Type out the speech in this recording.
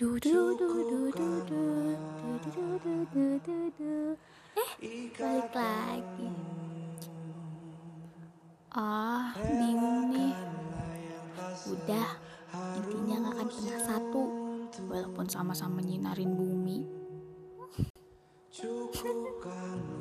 Du, du, du, du, du, du, du, du, du, du, du. Eh, balik lagi. Ah, bingung nih. Udah, intinya gak akan pernah satu, walaupun sama-sama nyinarin bumi.